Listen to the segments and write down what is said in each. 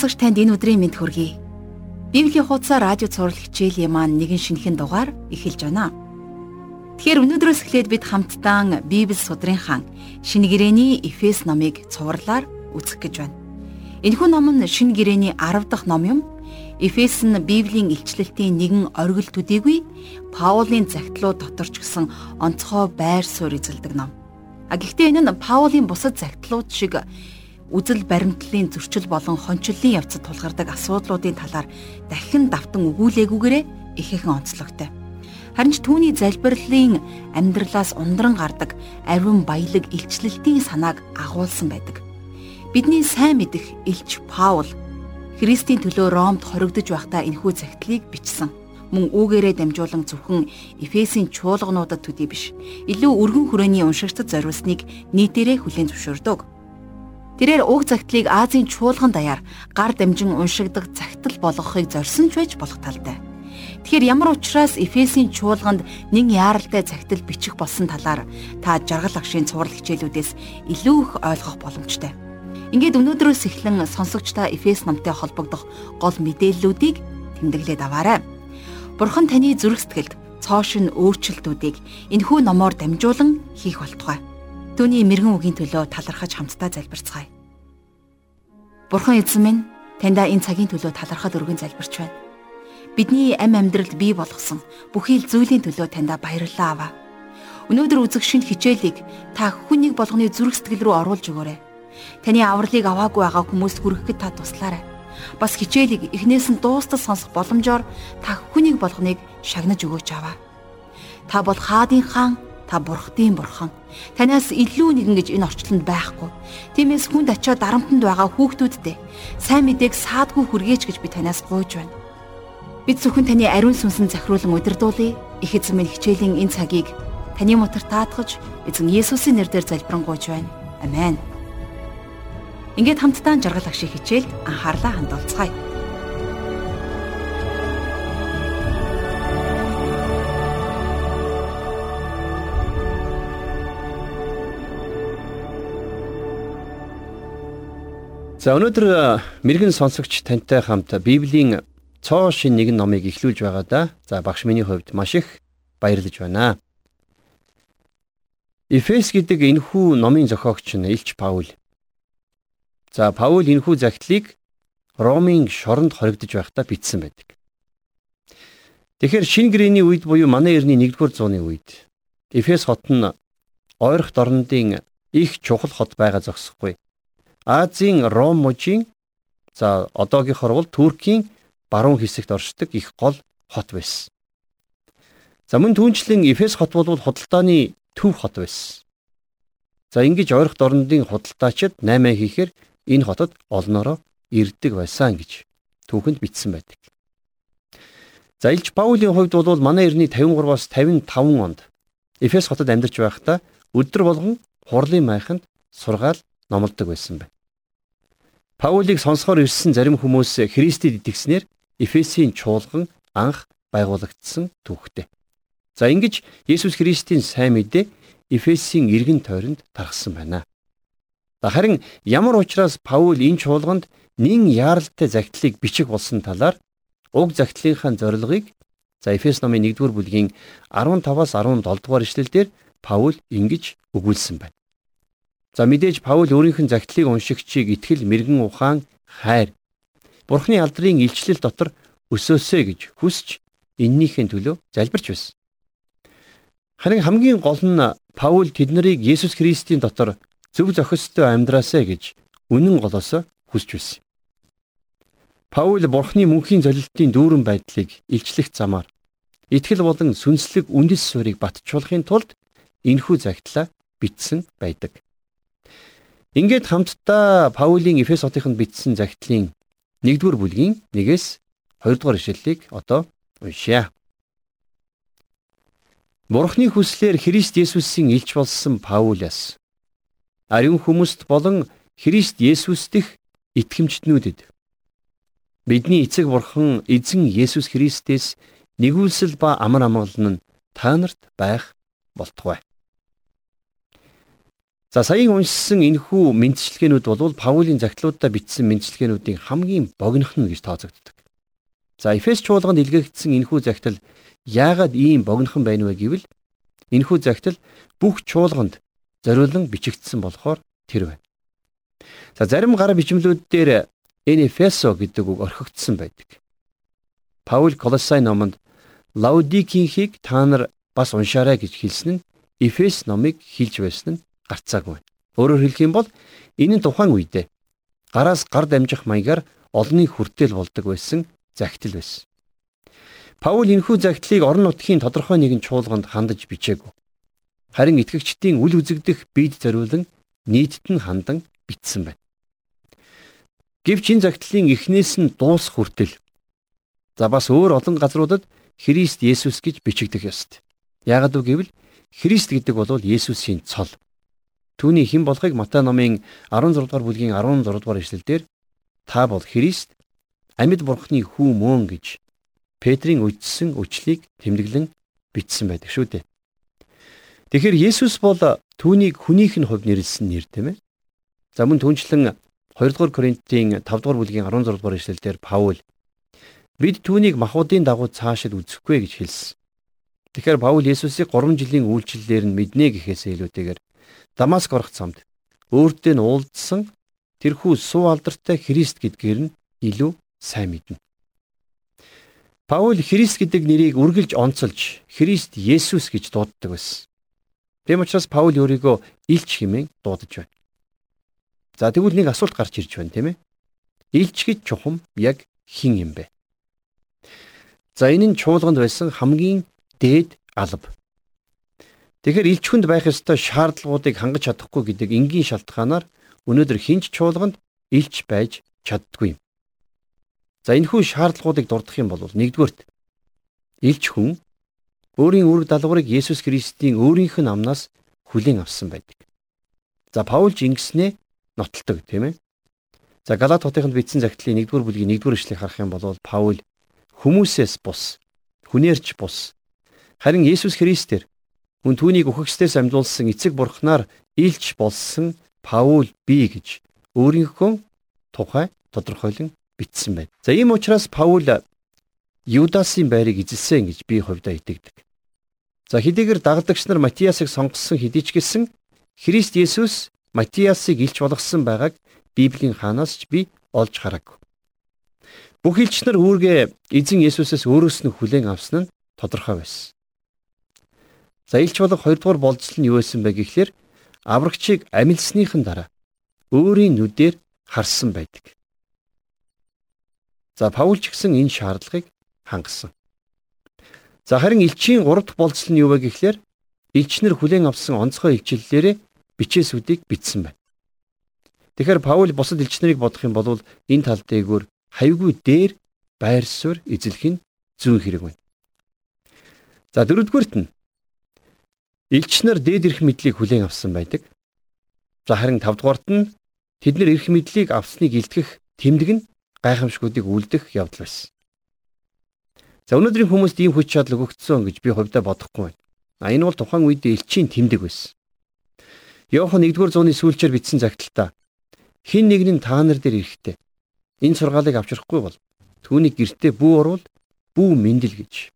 Сонсогч танд энэ өдрийн мэд хүргэе. Библийн хуудасаа радио цаурал хичээлийн маань нэгэн шинэхэн дугаар эхэлж байна. Тэгэхээр өнөөдрөөс эхлээд бид хамтдаа Библи судрын хаан шинэ гэрээний Эфес номыг цувралаар үзэх гэж байна. Энэхүү ном нь шинэ гэрээний 10 дахь ном юм. Эфес нь Библийн илчлэлтийн нэгэн оргил төдийгүй Паулийн загтлуу доторч гисэн онцгой байр суурь эзэлдэг ном. А гэхдээ энэ нь Паулийн бусад загтлууд шиг үзэл баримтлалын зөрчил болон хончлолын явцад тулгардаг асуудлуудын талаар дахин давтан өгүүлээгүйгээрээ ихээхэн онцлогтой. Харин ч түүний залбирлын амьдралаас ундран гардаг ариун баялаг илчлэлтийн санааг агуулсан байдаг. Бидний сайн мэдих Илч Паул Христийн төлөө Ромд хоригдож байхдаа энэхүү загтлыг бичсэн. Мөн үүгээрээ дамжуулан зөвхөн Эфесийн чуулгануудад төдий биш, илүү өргөн хүрээний уншигчдад зориулсныг нийтээрээ хүлээн зөвшөөрдөг. Тэрээр уг загтлыг Азийн чуулган даяар гар дамжин уншигдаг загтал болгохыг зорьсон ч байж болох талтай. Тэгэхээр ямар учраас Эфесийн чуулганд нэг яаралтай загтал бичих болсон талаар та жаргал агшийн цуврал хичээлүүдээс илүү их ойлгох боломжтой. Ингээд өнөөдрөөс эхлэн сонсогчдаа Эфес номтой холбогдох гол мэдээллүүдийг тэмдэглээд аваарай. Бурхан таны зүрх сэтгэлд цоошин өөрчлөлтүүдийг энэхүү номоор дамжуулан хийх болтугай. Түүний мэрэгэн үгийн төлөө талархаж хамтдаа залбирцгаая. Бурхан эзэн минь таньда энэ цагийн төлөө талархал өргөн залбирч байна. Бидний амь амьдралд бий болгосон бүхий л зүйлийн төлөө таньда баярлалаа аваа. Өнөөдөр үзэх шинэ хичээлийг та хүн нэг болгоны зүрх сэтгэл рүү оруулж өгөөрэй. Таны авралыг аваагүй байгаа хүмүүст хүрэхэд та туслаарай. Бас хичээлийг эхнээс нь дуустал сонсох боломжоор та хүнийг болгоныг шагнаж өгөөч аваа. Та бол хаадын хаан Та бурхтын бурхан. Танаас илүү нэгэн гэж энэ орчлонд байхгүй. Тиймээс хүнд очиод дарамтнд байгаа хүүхдүүдтэй сайн мэдээг саадгүй хүргээж гэж би танаас гуйж байна. Бид зөвхөн таны ариун сүнсэн захируулан удирдуулъя. Их эзэн минь хичээлийн энэ цагийг таны мотор таатгаж эзэн Есүсийн нэрээр залбирanгуйж байна. Амен. Ингээд хамтдаа жаргал агшиг хичээлд анхаарлаа хандуулцгаая. За өнөөдөр мэрэгэн сонсогч тантай хамт Библийн цоо шин нэгэн номыг эхлүүлж байгаа да. За багш миний хувьд маш их баярлаж байна. Эфес гэдэг энэхүү номын зохиогч нь Илч Паул. За Паул энэхүү загтлыг Ромын шоронд хоригдож байхдаа бичсэн байдаг. Тэгэхээр шинэ гэрээний үед буюу манай эртний 1-р зууны үед Эфес хот нь ойрох дорнодын их чухал хот байгаа зогсохгүй. Азийн Ром мужийн за одоогийнхоор бол Туркийн баруун хэсэгт оршдог их гол хот байсан. За мөн түүнчлэн Эфес хот бол худалдааны төв хот байсан. За ингэж ойрох дорнодын худалдаачид 8 хийхээр энэ хотод олноороо ирдэг байсан гэж түүхэнд бичсэн байдаг. За Илж Паулийн хувьд бол манай эртний 53-аас 55 онд Эфес хотод амьдарч байхдаа өдөр болгон хурлын майханд сургаал номлодог байсан байна. Паулийг сонсохоор ирсэн зарим хүмүүс Христэд итгэснээр Эфесийн чуулган анх байгуулагдсан түүхтэй. За ингэж Есүс Христийн сайн мэдээ Эфесийн иргэн тойронд тархсан байна. Харин ямар учраас Паул энэ чуулганд нин яаралтай загтлыг бичих болсон талаар уг загтлынхаа зорилгыг за Эфес номын 1-р бүлгийн 15-аас 17 дугаар ишлэлдэр Паул ингэж өгүүлсэн байна. За мэдээж Паул өөрийнх нь загтлыг уншигчийг итгэл мэрэгэн ухаан хайр Бурхны алдрын илчлэл дотор өсөөсэй гэж хүсч эннийхэн төлөө залбирч байсан. Харин хамгийн гол нь Паул тэднийг Есүс Христийн дотор зөв зохистой амьдраасай гэж үнэн голоосоо хүсч байсан. Паул Бурхны мөнхийн золилтын дүүрэн байдлыг илчлэх замаар итгэл болон сүнслэг үндэс суурийг батжуулахын тулд энэхүү загтлаа бичсэн байдаг. Ингээд хамтдаа Паулийн Эфес хотынд бичсэн загтлын 1-р бүлгийн 1-ээс 2-р ишлэлийг одоо уншъя. Бурхны хүслээр Христ Есүсийн илч болсон Паулаас ариун хүмүүст болон Христ Есүс дэх итгэмжтнүүдэд бидний эцэг бурхан эзэн Есүс Христээс нэгүүлсэл ба амар амгалан нь та нарт байх болтугай. За саяын уншсан энэхүү мэдчилгээнүүд бол Паулийн загтлуудаа бичсэн мэдчилгээнүүдийн хамгийн богинох нь гэж тооцогддог. За Эфес чуулганд илгээгдсэн энэхүү загтал яагаад ийм богинохон байна вэ гэвэл энэхүү загтал бүх чуулганд зориулан бичигдсэн болохоор тэр байна. За зарим гар бичмлүүд дээр энэ Эфесо гэдэг үг орхигдсон байдаг. Паул Колоссай номонд Лаудикийнхийг та нар бас уншаарай гэж хэлсэн нь Эфес номыг хилж байсан нь гарцаагүй. Өөрөөр хэлэх юм бол энэ нь тухайн үедээ гараас гар дамжих маягаар олонний хүртэл болдог байсан загтал байсан. Паул энэхүү загтлыг орон нутгийн тодорхой нэгэн чуулганд хандаж бичээгүй. Харин итгэгчдийн үл үзэгдэх бид зориулан нийтэд нь хандан бичсэн байна. Гэвч энэ загтлын эхнээс нь дуус хүртэл за бас өөр олон газруудад Христ Есүс гэж бичигдэх ёстой. Яагад үг гэвэл Христ гэдэг бол Есүсийн цол. Түүний хэн болохыг Матай номын 16 дугаар бүлгийн 16 дугаар эшлэлдэр та бол Христ амьд бурхны хүү мөн гэж Петрийн үздсэн үчлийг тэмдэглэн бичсэн байдаг шүү дээ. Тэгэхээр Есүс бол түүнийг хүнийх нь хувь нэрлсэн нэр тийм ээ. За мөн түнчлэн 2 дугаар Коринтын 5 дугаар бүлгийн 16 дугаар эшлэлдэр Паул бид түүнийг махуудын дагуу цаашид үзэхгүй гэж хэлсэн. Тэгэхээр Паул Есүсийг 3 жилийн үйлчлэлээр нь мэднэ гэхээс илүүтэйгээр Дамаск орох замд өөртөө нь уулзсан тэрхүү суу алдартай Христ гэдгээр нь илүү сайн мэднэ. Паул Христ гэдэг нэрийг үргэлж онцолж Христ Есүс гэж дууддаг байсан. Тэм учраас Паул өөрийгөө илч хэмээн дуудаж байна. За тэгвэл нэг асуулт гарч ирж байна тийм ээ. Илч гэж чухам яг хин юм бэ? За энэ нь чуулганд байсан хамгийн дээд алба. Тэгэхээр элч хүнд байх ёстой шаардлагуудыг хангаж чадахгүй гэдэг энгийн шалтгаанаар өнөөдөр хинч чуулганд элч байж чаддгүй юм. За энэхүү шаардлагуудыг дурдах юм бол нэгдүгээрт элч хүн өөрийн үүрэг даалгаврыг Есүс Христийн өөрийнх нь амнаас хүлээн авсан байдаг. За Паулж ингэснээ нотолдог тийм ээ. За Галат хотынд бичсэн загтлын 1-р бүлгийн 1-р эшлэгийг харах юм бол Паул хүмүүсээс бус, хүнээрч бус. Харин Есүс Христээр Мөн түүнийг үхэгчдээс амьдуулсан эцэг бурхнаар илч болсон Паул би гэж өөрийнхөө тухай тодорхойлон бичсэн байна. За ийм учраас Паул Юдасын байрыг эзэлсэн гэж би хувьдаа итгэдэг. За хэдийгээр даглагч нар Матиасыг сонгосон хэдий ч гэсэн Христ Есүс Матиасыг илч болгосон байгааг Библийн хаанаас ч би олж хараагүй. Бүх илч нар үүргээ эзэн Есүсээс өөрөөс нь хүлээн авсан нь тодорхой байсан. За илч болох хоёрдугаар болцол нь юу байсан бэ гэхлээр аврагчийг амилсныхан дараа өөрийн нүдээр харсан байдаг. За Паул ч гэсэн энэ шаардлагыг хангасан. За харин элчийн 3 дахь болцол нь юу вэ гэхлээр элчнэр хүлээн авсан онцгой илчиллээрээ бичээсүүдийг бичсэн байна. Тэгэхээр Паул бусад элчнэрийг бодох юм бол энэ тал дээгүүр хавьгүй дээр байр суурь эзлэх нь зүүн хэрэг байна. За дөрөвдүгüрт нь Илч нар дээд эрх мэдлийг хүлээн авсан байдаг. За харин 5 дугаарт нь тэд нар эрх мэдлийг авсныг илтгэх тэмдэг нь гайхамшгуудыг үлдэх явдал байсан. За өнөөдрийн хүмүүст ийм хүч чадал өгөгдсөн гэж би хувьдаа бодохгүй байна. А энэ бол тухайн үед элчийн тэмдэг байсан. Йохан 1-р зууны сүүлчээр бичсэн загталтаа хин нэг нь та нар дээр ирэхтэй. Энэ сургаалыг авчрахгүй бол түүний гертэ бүү орвол бүү мэндэл гэж.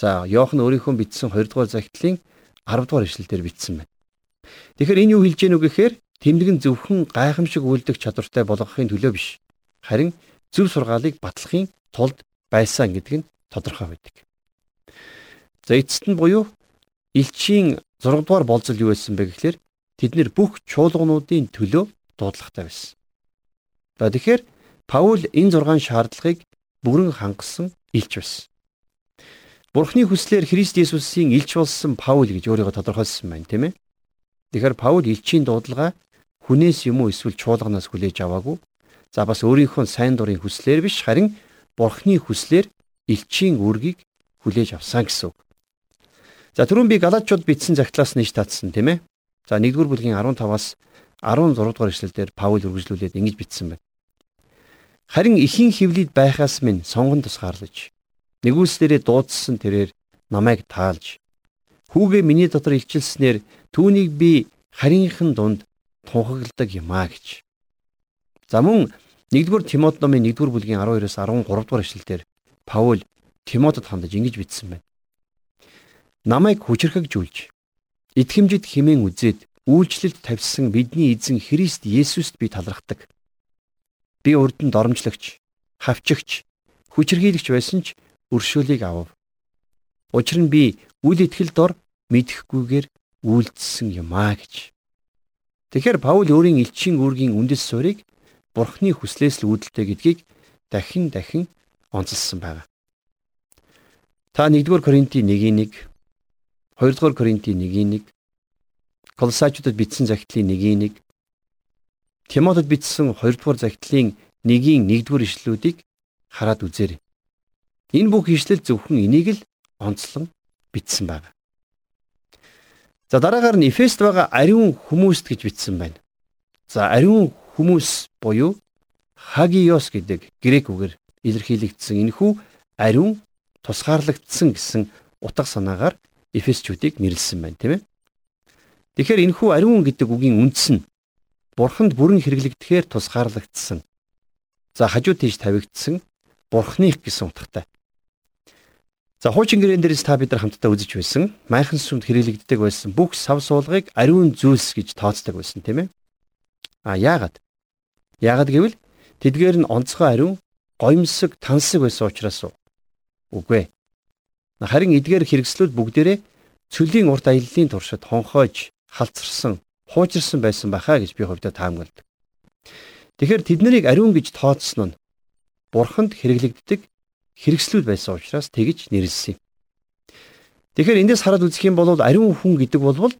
За Йохан өөрийнхөө бичсэн 2 дугаар загтлын 10 дугаар ишлэлээр бичсэн байна. Тэгэхээр энэ юу хэлж гэнэ үг гэхээр тэмдэг нь зөвхөн гайхамшиг үйлдэх чадвартай болгохын төлөө биш. Харин зөв сургаалыг батлахын тулд байсан гэдэг нь тодорхой байдаг. За эцэст нь буюу элчийн 6 дугаар болцол юу байсан бэ гэхээр тэд нэр бүх чуулгануудын төлөө дуудлагатай байсан. За тэгэхээр Паул энэ 6 шаардлагыг бүрэн хангасан элч байсан. Бурхны хүслээр Христ Есүсийн илч болсон Паул гэж өөрийгөө тодорхойлсон байна, тийм ээ. Тэгэхээр Паул илчийн дуудлага хүнээс юм уу эсвэл чуулганаас хүлээж аваагүй. За бас өөрийнхөө сайн дурын хүслээр биш, харин Бурхны хүслээр илчийн үүргийг хүлээж авсан гэсэн үг. За түрүүн би Галаачууд бичсэн загтлаас нэж татсан, тийм ээ. За 1-р бүлгийн 15-аас 16 дугаар эшлэлдэр Паул үргэлжлүүлээд ингэж бичсэн байна. Харин ихийн хөвлөд байхаас минь сонгон тусгаарлаж Нэгүслэрээ дуудсан тэрээр намайг таалж хүүгээ миний дотор илчилснээр түүнийг би харийнхын дунд тунхагладаг юм а гэж. За мөн 1-р Тимот номын 1-р бүлгийн 12-оос 13 дугаар эшлэлдэр Паул Тимотед хандаж ингэж бичсэн байна. Намайг хүчрхэгжүүлж итгэмжид химэн үзээд үйлчлэлд тавьсан бидний эзэн Христ Есүст би талархдаг. Би урд нь доромжлогч, хавчигч, хүчрхийлэгч байсан ч өршөөлийг авав. Учир нь би үл итгэл дор мэдэхгүйгээр үйлдэлсэн юм аа гэж. Тэгэхээр Паул өөрийн элчийн үүргийн үндэс суурийг Бурхны хүслээс л үүдэлтэй гэдгийг дахин дахин онцлсан байна. Та 1-р Коринтын 1-ийн 1, 2-р Коринтын 1-ийн 1, Колосачуудад бичсэн захидлын 1-ийн 1, Тимотед бичсэн 2-р захидлын 1-ийн 1-р ишлэлүүдийг хараад үзээрэй. Энэ бүх ишлэл зөвхөн энийг л онцлон бичсэн байна. За дараагаар нь Эфест байгаа ариун хүмүүст гэж бичсэн байна. За ариун хүмүүс буюу хагиос гэдэг грек үгээр илэрхийлэгдсэн энэхүү ариун тусгаарлагдсан гэсэн утга санаагаар Эфесчүүдийг нэрлсэн байна тийм ээ. Тэгэхээр энэхүү ариун гэдэг үгийн үндэс нь бурханд бүрэн хэрэглэгдэхээр тусгаарлагдсан. За хажуу тийш тавигдсан бурхных гэсэн утгатай. За хуучин гэрэн дээрээс та бид нар хамтдаа үзэж байсан. Майхан сүмд хэрэглэгддэг байсан бүх сав суулгыг ариун зүйлс гэж тооцдог байсан тийм ээ. А яагаад? Яагаад гэвэл тэдгээр нь онцгой ариун гоёмсог тансаг байсан учраас уу? Үгүй ээ. Харин эдгээр хэрэгслүүд бүгдээрээ цөлийн урт аяллаа туршид хонхоож халдсарсан, хуучирсан байсан бахаа гэж би хувьдаа таамагладаг. Тэгэхээр тэд нарыг ариун гэж тооцсон нь бурханд хэрэглэгддэг хэрэгслүүд байсан учраас тэгж нэрлсэн юм. Тэгэхээр эндээс хараад үзэх юм бол ариун хүн гэдэг бол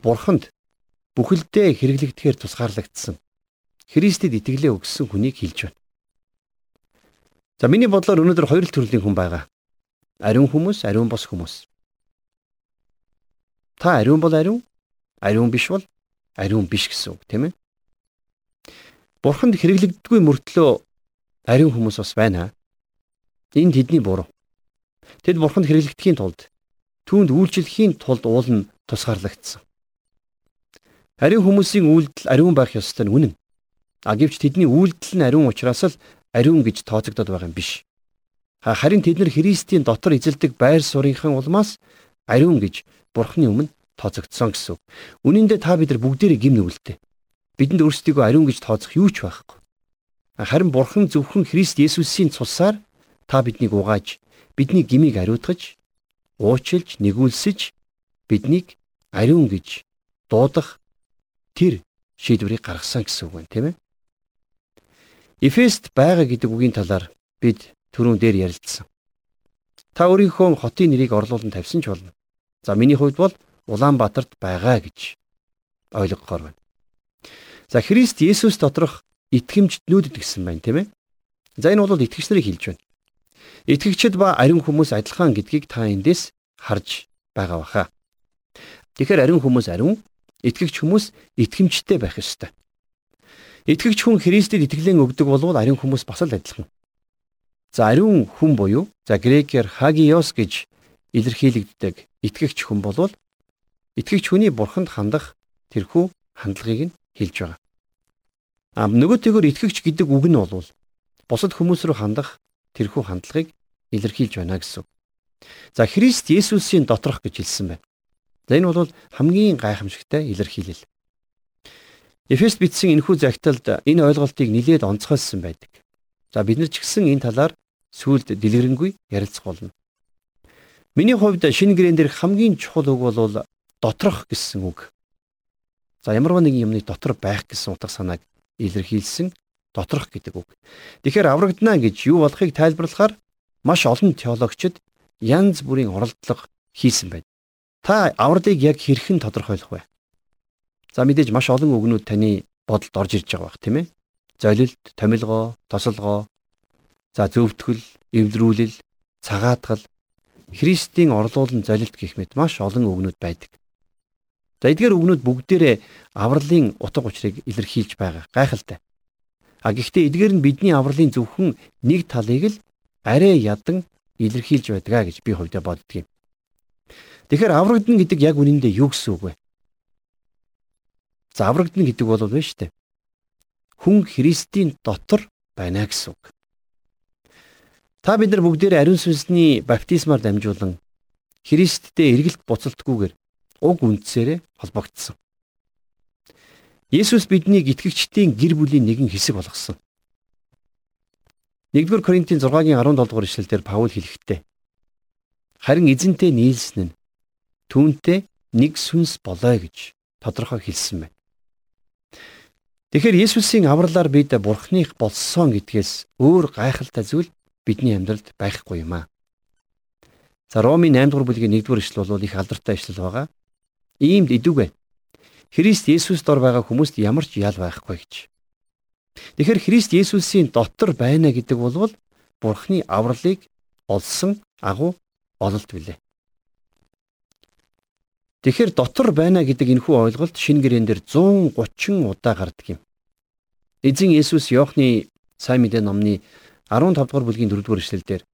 бурханд бүхэлдээ хэрэглэгдэхээр тусгаарлагдсан. Христэд итгэлээ өгсөн хүнийг хэлж байна. За миний бодлоор өнөөдөр хоёр төрлийн хүн байгаа. Ариун хүмүүс, ариун бос хүмүүс. Та ариун бол ариун, ариун биш бол ариун биш гэсэн үг, тийм ээ? Бурханд хэрэглэгддэггүй мөртлөө ариун хүмүүс бас байна. Энэ тэдний буруу. Тэд бурханд хэрэглэгдэхийн тулд түүнд үйлчлэхийн тулд уул нь тусгаарлагдсан. Ариун хүмүүсийн үйлдэл ариун байх ёстой нь үнэн. А гэвч тэдний үйлдэл нь ариун учраас л ариун гэж тооцогдоод байгаа юм биш. Харин тэд нар Христийн дотор эзэлдэг байр суурийнхаа улмаас ариун гэж Бурхны өмнө тооцогдсон гэсэн. Үнэн дээр та бид нар бүгдээрээ гим нүгэлтэй. Бидэнд өөрсдийгөө ариун гэж тооцох юу ч байхгүй. Харин Бурхан зөвхөн Христ Есүсийн цусаар та биднийг угааж, бидний гмийг ариутгаж, уучлж, нэгүүлсэж биднийг ариун гэж дуудах тэр шийдвэрийг гаргасан гэсэн үг байна, тийм ээ. Эфест байгаа гэдэг үгийн талаар бид түрүүн дээр ярилцсан. Та өөрийнхөө хотын нэрийг орлуулан тавьсан ч болно. За миний хувьд бол Улаанбаатарт байгаа гэж ойлгохоор байна. За Христ Есүс доторх итгэмжтнүүдэд гэсэн байна тийм ээ. За энэ бол итгэгч нарыг хэлж байна. Итгэгчд ба ариун хүмүүс адилхан гэдгийг та эндээс харж байгаа баха. Тэгэхээр ариун хүмүүс ариун, итгэгч хүмүүс итгэмжтэй байх ёстой. Итгэгч хүн Христэд итгэлэн өгдөг болвол ариун хүмүүс бас л адилхан. За ариун хүн буюу за грекээр хагиос гэж илэрхийлэгддэг итгэгч хүн болвол итгэгч хүний бурханд хандах тэрхүү хандлагыг нь хэлж байгаа. А нөгөөтэйгөр итгэгч гэдэг үг нь бол бусад хүмүүс рүү хандах тэрхүү хандлагыг илэрхийлж байна гэсэн. За Христ Есүсийн доторх гэж хэлсэн байна. За энэ бол хамгийн гайхамшигтай илэрхийлэл. Эфест бичсэн энэхүү загталд энэ ойлголтыг нэлээд онцгойлсон байдаг. За бид нар ч гэсэн энэ талаар сүүлд дэлгэрэнгүй ярилцах болно. Миний хувьд шинэ гэрэн дээрх хамгийн чухал үг бол доторх гэсэн үг. За ямар нэгэн юмны дотор байх гэсэн утга санааг илэрхийлсэн доторх гэдэг үг. Тэгэхээр аврагдана гэж юу болохыг тайлбарлахаар маш олон теологчид янз бүрийн оролдлого хийсэн байна. Та авралыг яг хэрхэн тодорхойлох вэ? За мэдээж маш олон үгнүүд таны бодолд орж ирж байгаа бах тийм ээ. Золилт, томилгоо, тосолгоо, за зөвтгөл, эвлэрүүлэл, цагаатгал, Христийн орлуулан золилт гэх мэт маш олон үгнүүд байдаг. За эдгээр үгнүүд бүгдээрээ авралын утга учирыг илэрхийлж байгаа. Гайхалтай. А гэхдээ эдгээр нь бидний авралын зөвхөн нэг талыг л арай ядан илэрхийлж байдгаа гэж би хувьдаа боддгийн. Тэгэхээр аврагдана гэдэг яг үнэндээ юу гэсэн үг вэ? За аврагдана гэдэг бол шүү дээ. Хүн Христийн дотор байна гэсэн үг. Та бид нар бүгдээр ариун сүнсний баптизмаар дамжуулан Христтэй эргэлт буцалтгүйгээр уг үндсээрээ холбогдсон. Есүс биднийг итгэгчдийн гэр бүлийн нэгэн хэсэг болгосон. 1-р Коринтын 6-гийн 17 дугаар ишлэлдэр Паул хэлэхдээ харин эзэнтэй нийлсэн нь түүнтэй нэг сүнс болоо гэж тодорхой хэлсэн байна. Тэгэхээр Есүсийн авралаар бид Бурхных болсон гэдгээс өөр гайхалтай зүйл бидний амьдралд байхгүй юм аа. За Ромын 8 дугаар бүлгийн 1 дугаар ишлэл бол их алдартай ишлэл байгаа. Иймд идэвгүй. Христ Есүст дор байгаа хүмүүст ямар ч ял байхгүй гэж. Тэгэхээр Христ Есүсийн дотор байна гэдэг бол Бурхны авралыг олсон агуу ололт билээ. Тэгэхээр дотор байна гэдэг энэхүү ойлголт шин гэрэн дээр 130 удаа гардаг юм. Эзэн Есүс Иохны сайн мэдээ номны 15 дугаар бүлгийн 4 дугаар эшлэлдэр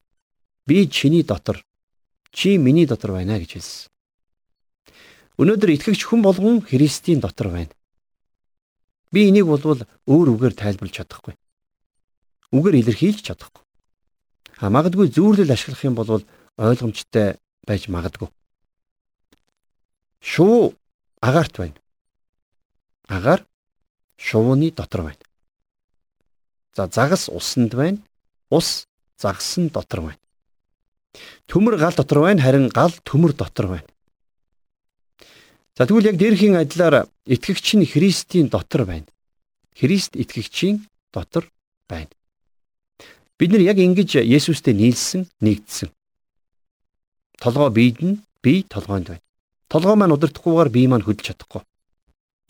би чиний дотор чи миний дотор байна гэж хэлсэн. Өнөөдөр итгэгч хүн болгон Христийн дотор байна. Би энийг болвол өөр үгээр тайлбарлаж чадахгүй. Үгээр илэрхийлж чадахгүй. А магадгүй зүүрлэл ашиглах юм бол ойлгомжтой байж магадгүй. Шувуу агаарт байна. Агаар шувууны дотор байна. За загас усанд байна. Ус загсан дотор байна. Төмөр гал дотор байна, харин гал төмөр дотор байна. За тэгвэл яг дээрхийн адилаар итгэгч нь Христийн дотор байна. Христ итгэгчийн дотор байна. Бид нар яг ингэж Есүстэй нийлсэн, нэгдсэн. Толгой биед нь, бие толгойд байна. Толгой маань удирдахгүйгээр бие маань хөдөлж чадахгүй.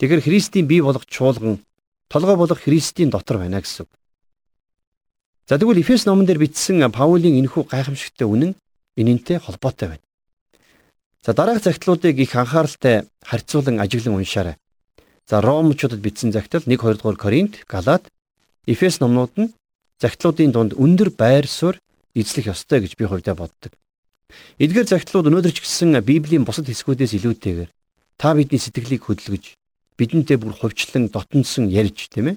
Тэгэхээр Христийн бие болох чуулган толгой болох Христийн дотор байна гэсэн. За тэгвэл Эфес номон дээр бичсэн Паулийн энэхүү гайхамшигтай үнэн энэнтэй холбоотой байна. За дараах загтлуудыг их анхааралтай харьцуулан ажиглан уншаарай. За Ромчуудад бичсэн загтал 1 2 дугаар Коринт, Галаад, Эфес номнууд нь загтлуудын дунд өндөр байр суурь эзлэх ёстой гэж би хувьдаа боддог. Эдгээр загтлууд өнөөдөр ч гэсэн Библийн бусад хэсгүүдээс илүүтэйгээр та бидний сэтгэлийг хөдөлгөж бидэнтэй бүр хувьчлан дотносон ярьж тийм ээ.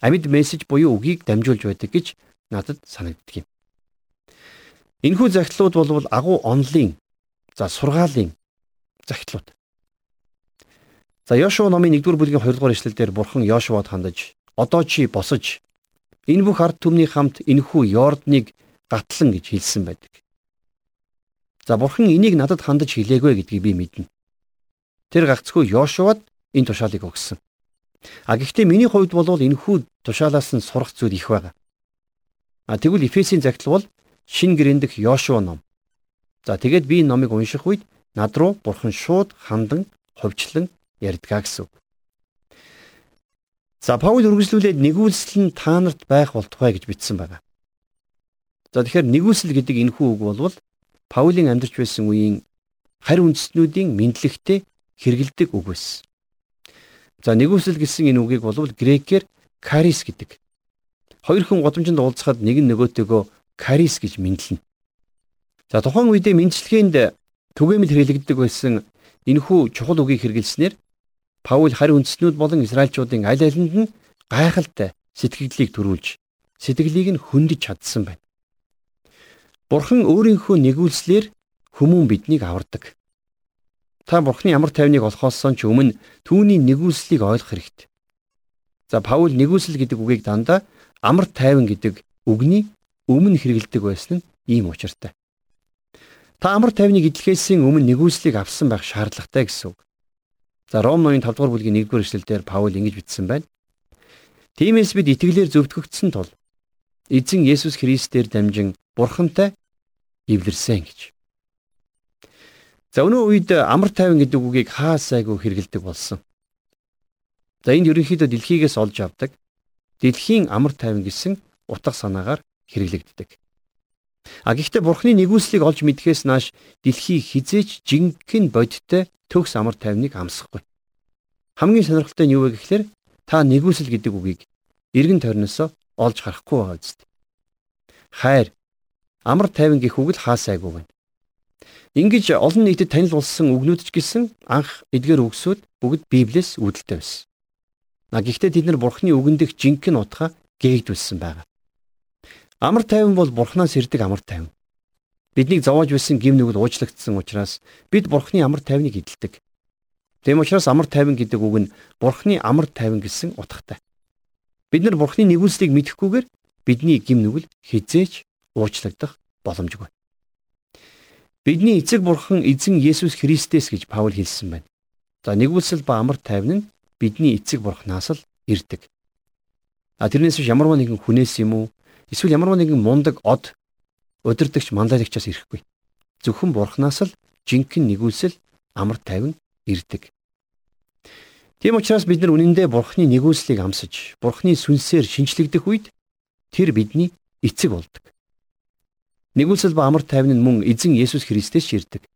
Амьд мессеж буюу үгийг дамжуулж байдаг гэж надад санагддаг юм. Энэхүү загтлууд бол агуу онлын за сургаалын загтлууд. За Йошуа номын 1-р бүлгийн 2-р эшлэлдэр бурхан Йошуад хандаж одоо чи босож энэ бүх ард түмний хамт энэхүү Йордныг гатлан гэж хэлсэн байдаг. За бурхан энийг надад хандаж хэлээгүй гэдгийг би мэднэ. Тэр гагцхүү Йошуад энэ тушаалыг өгсөн. А гэхдээ миний хувьд бол энэхүү тушаалаас нь сурах зүйл их байгаа. А тэгвэл Эфесийн загтал бол шин гэрэндэх Йошуа ном. За тэгээд би энэ номыг унших үед над руу бурхан шууд хандан ховчлон ярьдгаа гэсэн. За Паул үргэлжлүүлээд нэгүүлсэл нь та нарт байх болтугай гэж бичсэн байна. За тэгэхээр нэгүүлсэл гэдэг энэхүү үг болвол Паулийн амьдарч байсан үеийн харь үндэстнүүдийн мэдлэгтэй хэрэгэлдэг үг байсан. За нэгүсэл гэсэн энэ үгийг бол грекээр карис гэдэг. Хоёр хүн годомжинд уулзахад нэг нь нөгөөтөөгөө карис гэж мэдлэнэ. За тухайн үедээ мэдлэгэнд түгээмэл хэрэглэгддэг байсан энэхүү чухал үгийг хэрэгэлснээр Паул харь үндэстнүүд болон Израильчуудын аль алинд нь гайхалтай сэтгэлдлийг төрүүлж сэтгэлийг нь хөндөж чадсан байна. Бурхан өөрийнхөө нэгүүлслэр хүмүүн биднийг авардаг. Та Бурханы ямар тайвныг олохоос ч өмнө түүний нэгүүлслийг ойлгох хэрэгтэй. За Паул нэгүүлсэл гэдэг үгийг дандаа амар тайван гэдэг үгний өмнө хэрэгэлдэг байсан нь ийм учиртай. Та амар тайвныг эдлэхээсийн өмнө нэгүүлслийг авсан байх шаардлагатай гэсэн үг. За Ром ноён 5 дугаар бүлгийн 1-р эшлэлдэр Паул ингэж бичсэн байна. Тиймээс бид итгэлээр зөвтгөгдсөн тул эзэн Есүс Христээр дамжин бурхантай эвлэрсэн гэж. За өнөө үед амар тайван гэдэг үгийг хаа сайгүй хэрэгэлдэг болсон. За энд ерөнхийдөө дэлхийгээс олж авдаг дэлхийн амар тайван гэсэн утга санаагаар хэрэглэгддэг. А гэхдээ бурхны нэгүслийг олж мэдхээс нааш дэлхий хизээч жинхэнэ бодиттой төгс амар тайвныг амсахгүй. Хамгийн сонирхолтой нь юу вэ гэхээр та нэгүсэл гэдэг үгийг эргэн тойрносоо олж харахгүй байгаа үст. Хайр амар тайван гэх үг л хаасайгүй байна. Ингиж олон нийтэд танил болсон үгнүүд ч гэсэн анх эдгээр үгсүүд бүгд Библиэс үүдэлтэй байсан. А гэхдээ тэд нар бурхны үгэн дэх жинхэнэ утгаа гээгдүүлсэн байгаа. Амар тайван бол бурхнаас ирдэг амар тайван. Биднийг зовоож байсан гим нүгэл уучлагдсан учраас бид бурхны амар тайвныг эдэлдэг. Тэм учраас амар тайван гэдэг үг нь бурхны амар тайван гэсэн утгатай. Бид нар бурхны нэгүслийг мэдэхгүйгээр бидний гим нүгэл хизээч уучлагдах боломжгүй. Бидний эцэг бурхан эзэн Есүс Христэс гэж Паул хэлсэн байна. За нэгүсэл ба амар тайван нь бидний эцэг бурхнаас л ирдэг. А тэрнээс биш ямарваа нэгэн хүнээс юм уу эсвэл ямарваа нэгэн мундаг од удирдахч манлайлагчаас ирэхгүй. Зөвхөн бурхнаас л жинхэнэ нэгүсэл амар тайван ирдэг. Тийм учраас бид нар үнэндээ Бурхны нэгүслийг амсаж, Бурхны сүнсээр шинчлэгдэх үед тэр бидний эцэг болдог. Нэгүсэл ба амар тайван нь мөн эзэн Есүс Христээс ширдэг.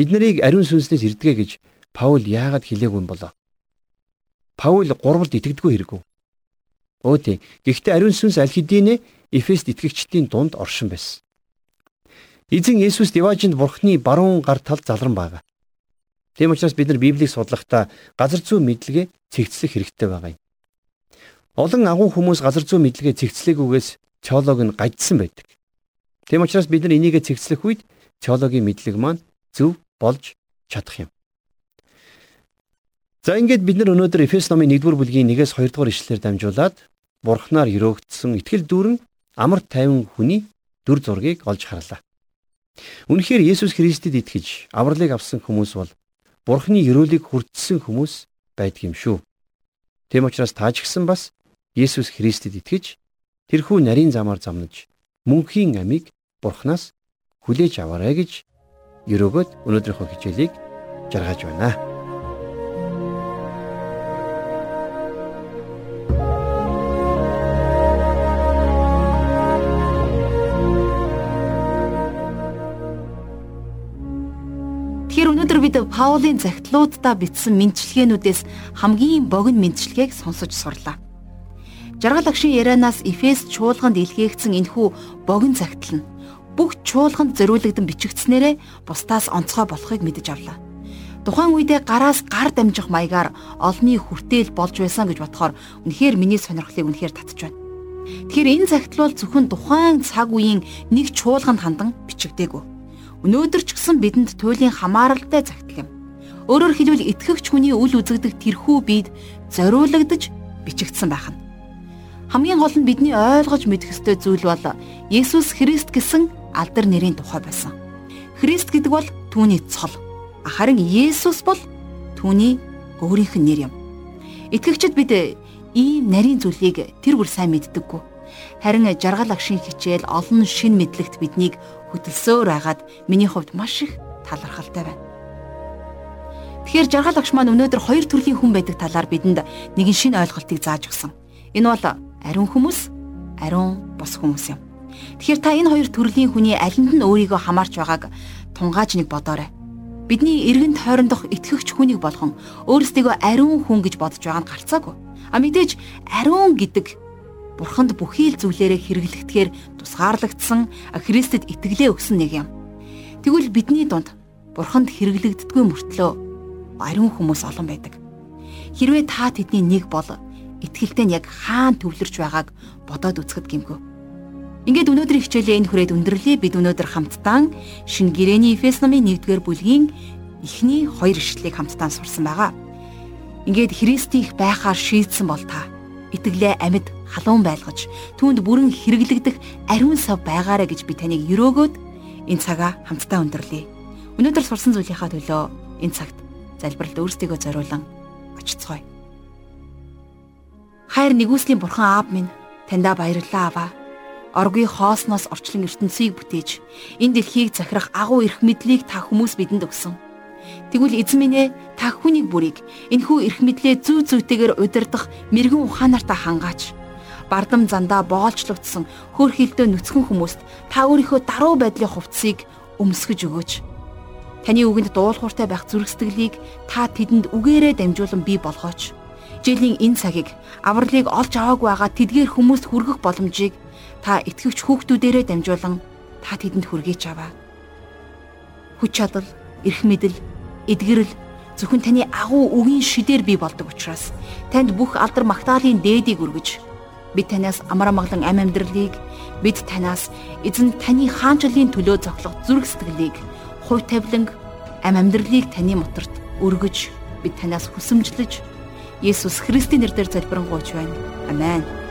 Эднэрийг ариун сүнснээс ирдэгэ гэж Паул яагаад хэлээгүй юм болоо? Паул гурвалд итгэдэггүй хэрэггүй. Өө тийм. Гэхдээ ариун сүнс аль хэдийнэ Эфест итгэгчдийн дунд оршин байсан. Эзэн Есүс Диважинд Бурхны баруун гар тал залран байгаа. Тийм учраас бид нар Библийг судлахдаа газар зүй мэдлэгээ цэгцлэх хэрэгтэй байгаа юм. Олон агуу хүмүүс газар зүй мэдлэгээ цэгцлээгүйгээс теолог нь гажсан байдаг. Тийм учраас бид нар энийгээ цэгцлэх үед теологийн мэдлэг маань зөв болж чадах юм. За ингээд бид нар өнөөдөр Эфес номын 1-р бүлгийн 1-ээс 2-р ишлэлээр дамжуулаад Бурхнаар өрөөгдсөн итгэл дүүрэн амар тайван хүний дүр зургийг олж харлаа. Үнэхээр Есүс Христэд итгэж авралыг авсан хүмүүс бол Бурхны өрөөлийг хүртсэн хүмүүс байдаг юм шүү. Тэм учраас та ч гэсэн бас Есүс Христэд итгэж тэрхүү нарийн замаар замнаж мөнхийн амийг Бурханаас хүлээж аваарай гэж өрөөгөөд өнөөдрийнхөө хичээлийг жаргаж байна. Бид Паулийн захидлуудаа бичсэн мэдчилгээнүүдээс хамгийн богино мэдчилгээг сонсож сурлаа. Жаргал агшин ярианаас Эфес чуулганд илгээгдсэн энэхүү богино захидал нь бүх чуулганд зориулагдсан бичигдснээрээ бусдаас онцгой болохыг мэдэж авлаа. Тухайн үедээ гараас гар дамжих маягаар олонний хүртээл болж байсан гэж бодохоор үнэхээр миний сонирхлыг үнэхээр татж байна. Тэгэхээр энэ захидал бол зөвхөн тухайн цаг үеийн нэг чуулганд хандан бичигдээгүй. Өнөөдөр ч гэсэн бидэнд туйлын хамааралтай загтал юм. Өөрөөр хэлбэл итгэгч хүний үл үзэгдэх тэрхүү бид зориулагдж бичигдсэн байх нь. Хамгийн гол нь бидний ойлгож мэдэх ёстой зүйл бол Есүс Христ гэсэн алдар нэрийн тухай байсан. Христ гэдэг бол түүний цол. Харин Есүс бол түүний өөрийнх нь нэр юм. Итгэгчид бид ийм нарийн зүйлийг тэр бүр сайн мэддэггүй. Харин жаргал агшин хичээл олон шин мэдлэгт биднийг хөдөлсөөр байгаад миний хувьд маш их талархалтай байна. Тэгэхээр жаргал агш маань өнөөдөр хоёр төрлийн хүн байдаг талаар бидэнд нэгэн шинэ ойлголтыг зааж өгсөн. Энэ бол ариун хүмүүс, ариун бус хүмүүс юм. Тэгэхээр та энэ хоёр төрлийн хүний алинд нь өөрийгөө хамаарч байгааг тунгааж нэг бодоорой. Бидний эргэн тойрондох итгэгч хүнийг болгон өөрсдийгөө ариун хүн гэж бодож байгаа нь гарцаагүй. А мэдээж ариун гэдэг бурханд бүхий л зүйлээрээ хэрэглэгдэхээр тусгаарлагдсан Христэд итгэлээ өгсөн нэг юм. Тэгвэл бидний дунд бурханд хэрэглэгддэггүй мөртлөө ариун хүмүүс олон байдаг. Хэрвээ та тэдний нэг бол итгэлтэй нь яг хаан төвлөрч байгааг бодоод үзэхэд гимгүү. Ингээд өнөөдрийн хичээлээ энэ хүрээд өндөрлөе. Бид өнөөдөр хамтдаа шин гэрээний Эфес номын 1-р бүлгийн эхний хоёр ишлэлийг хамтдаа сурсан байгаа. Ингээд Христийг байхаар шийдсэн бол та итгэлээ амьд халуун байлгаж түүнд бүрэн хэрэглэгдэх ариун сав байгаарэ гэж би таныг өрөөгөөд энэ цагаа хамтдаа өндөрлөе. Өнөөдөр сурсан зүйлийнхаа төлөө энэ цагт залбиралд өөрсдийгөө зориулан очицгоё. Хайр нэгүслийн бурхан аав минь таньда баярлалаа аваа. Оргүй хоосноос орчлон ертөнцийг бүтээж энэ дэлхийг захирах агуу эрх мэдлийг та хүмүүс бидэнд өгсөн. Тэгвэл эзэн минь ээ та хүнийг бүрийг энхүү эрх мэдлээ зүү зүйтэйгээр удирдах мэрэгэн ухаанартаа хангаач. Бардам зандаа боолчлогдсон хөр хилдөө нүцгэн хүмүүст та өөрийнхөө даруй байдлын хувцсыг өмсгөж өгөөч. Таны үгэнд дуулууртай байх зүрх сэтгэлийг та тэдэнд үгээрээ дамжуулан бий болгооч. Жилийн энэ цагийг авралыг олж аваагүй байгаа тэдгээр хүмүүст хүргэх боломжийг та итгэвч хүүхдүүдээрээ дамжуулан та тэдэнд хүргэж аваа. Хүч чадал, эрх мэдэл, эдгэрэл Зөвхөн таны агуу үгийн шидээр бий болдог учраас танд бүх алдар магтаалын дээдийг өргөж бид танаас амар амгалан ам амьдралыг бид танаас эзэн таны хаанчлалын төлөө зохилох зүрх сэтгэлийг хувь тавиланг ам амьдралыг таны моторт өргөж бид танаас хүсэмжлэж Есүс Христийн нэрээр залбирanгуйч байна. Амен.